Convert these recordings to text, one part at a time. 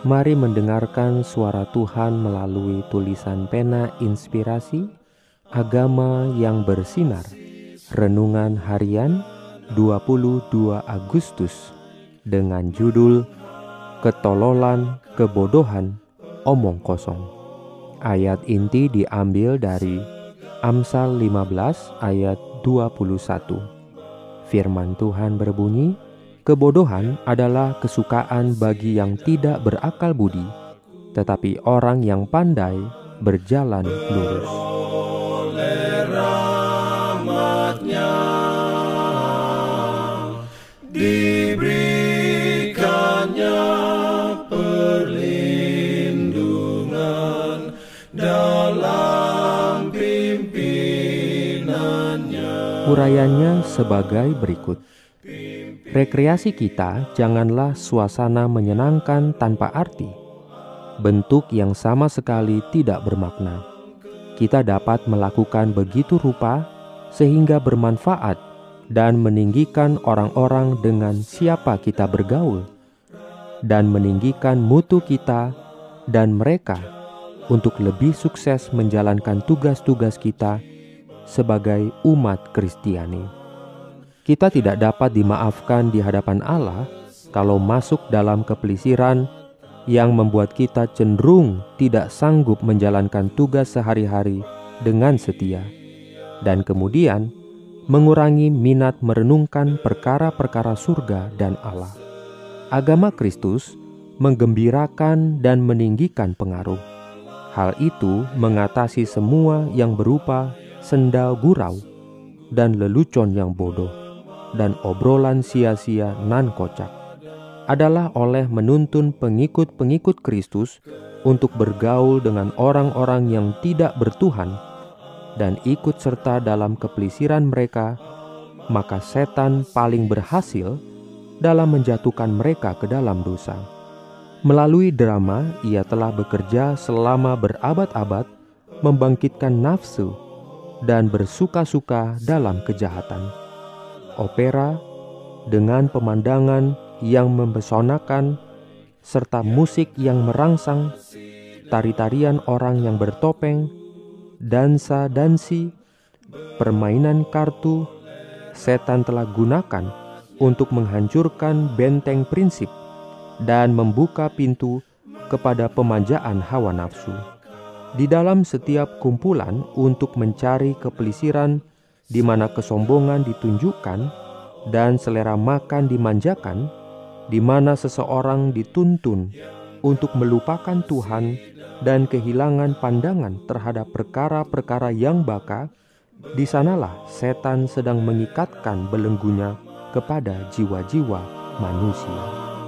Mari mendengarkan suara Tuhan melalui tulisan pena inspirasi Agama yang bersinar. Renungan harian 22 Agustus Dengan judul Ketololan Kebodohan Omong Kosong. Ayat inti diambil dari Amsal 15 ayat 21 Firman Tuhan berbunyi, Kebodohan adalah kesukaan bagi yang tidak berakal budi, tetapi orang yang pandai berjalan lurus. oleh rahmatnya diberikannya perlindungan dalam pimpinannya Urayanya sebagai berikut. Rekreasi kita janganlah suasana menyenangkan tanpa arti. Bentuk yang sama sekali tidak bermakna. Kita dapat melakukan begitu rupa sehingga bermanfaat dan meninggikan orang-orang dengan siapa kita bergaul dan meninggikan mutu kita dan mereka untuk lebih sukses menjalankan tugas-tugas kita sebagai umat Kristiani. Kita tidak dapat dimaafkan di hadapan Allah kalau masuk dalam kepelisiran yang membuat kita cenderung tidak sanggup menjalankan tugas sehari-hari dengan setia, dan kemudian mengurangi minat merenungkan perkara-perkara surga dan Allah. Agama Kristus menggembirakan dan meninggikan pengaruh. Hal itu mengatasi semua yang berupa sendal gurau dan lelucon yang bodoh dan obrolan sia-sia nan kocak adalah oleh menuntun pengikut-pengikut Kristus untuk bergaul dengan orang-orang yang tidak bertuhan dan ikut serta dalam kepelisiran mereka, maka setan paling berhasil dalam menjatuhkan mereka ke dalam dosa. Melalui drama, ia telah bekerja selama berabad-abad membangkitkan nafsu dan bersuka-suka dalam kejahatan opera dengan pemandangan yang mempesonakan serta musik yang merangsang, tari-tarian orang yang bertopeng, dansa-dansi, permainan kartu, setan telah gunakan untuk menghancurkan benteng prinsip dan membuka pintu kepada pemanjaan hawa nafsu. Di dalam setiap kumpulan untuk mencari kepelisiran di mana kesombongan ditunjukkan dan selera makan dimanjakan, di mana seseorang dituntun untuk melupakan Tuhan dan kehilangan pandangan terhadap perkara-perkara yang baka, di sanalah setan sedang mengikatkan belenggunya kepada jiwa-jiwa manusia.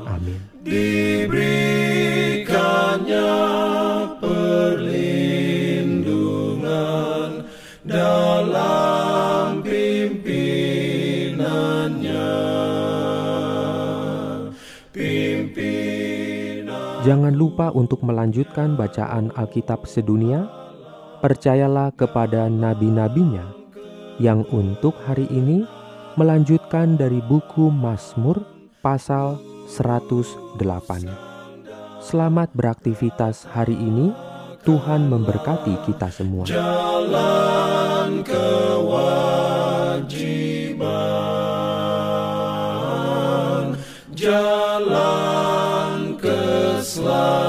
Amin. diberikannya pimpinan Jangan lupa untuk melanjutkan bacaan Alkitab sedunia. Percayalah kepada nabi-nabinya yang untuk hari ini melanjutkan dari buku Mazmur pasal 108. Selamat beraktivitas hari ini. Tuhan memberkati kita semua. jalan love.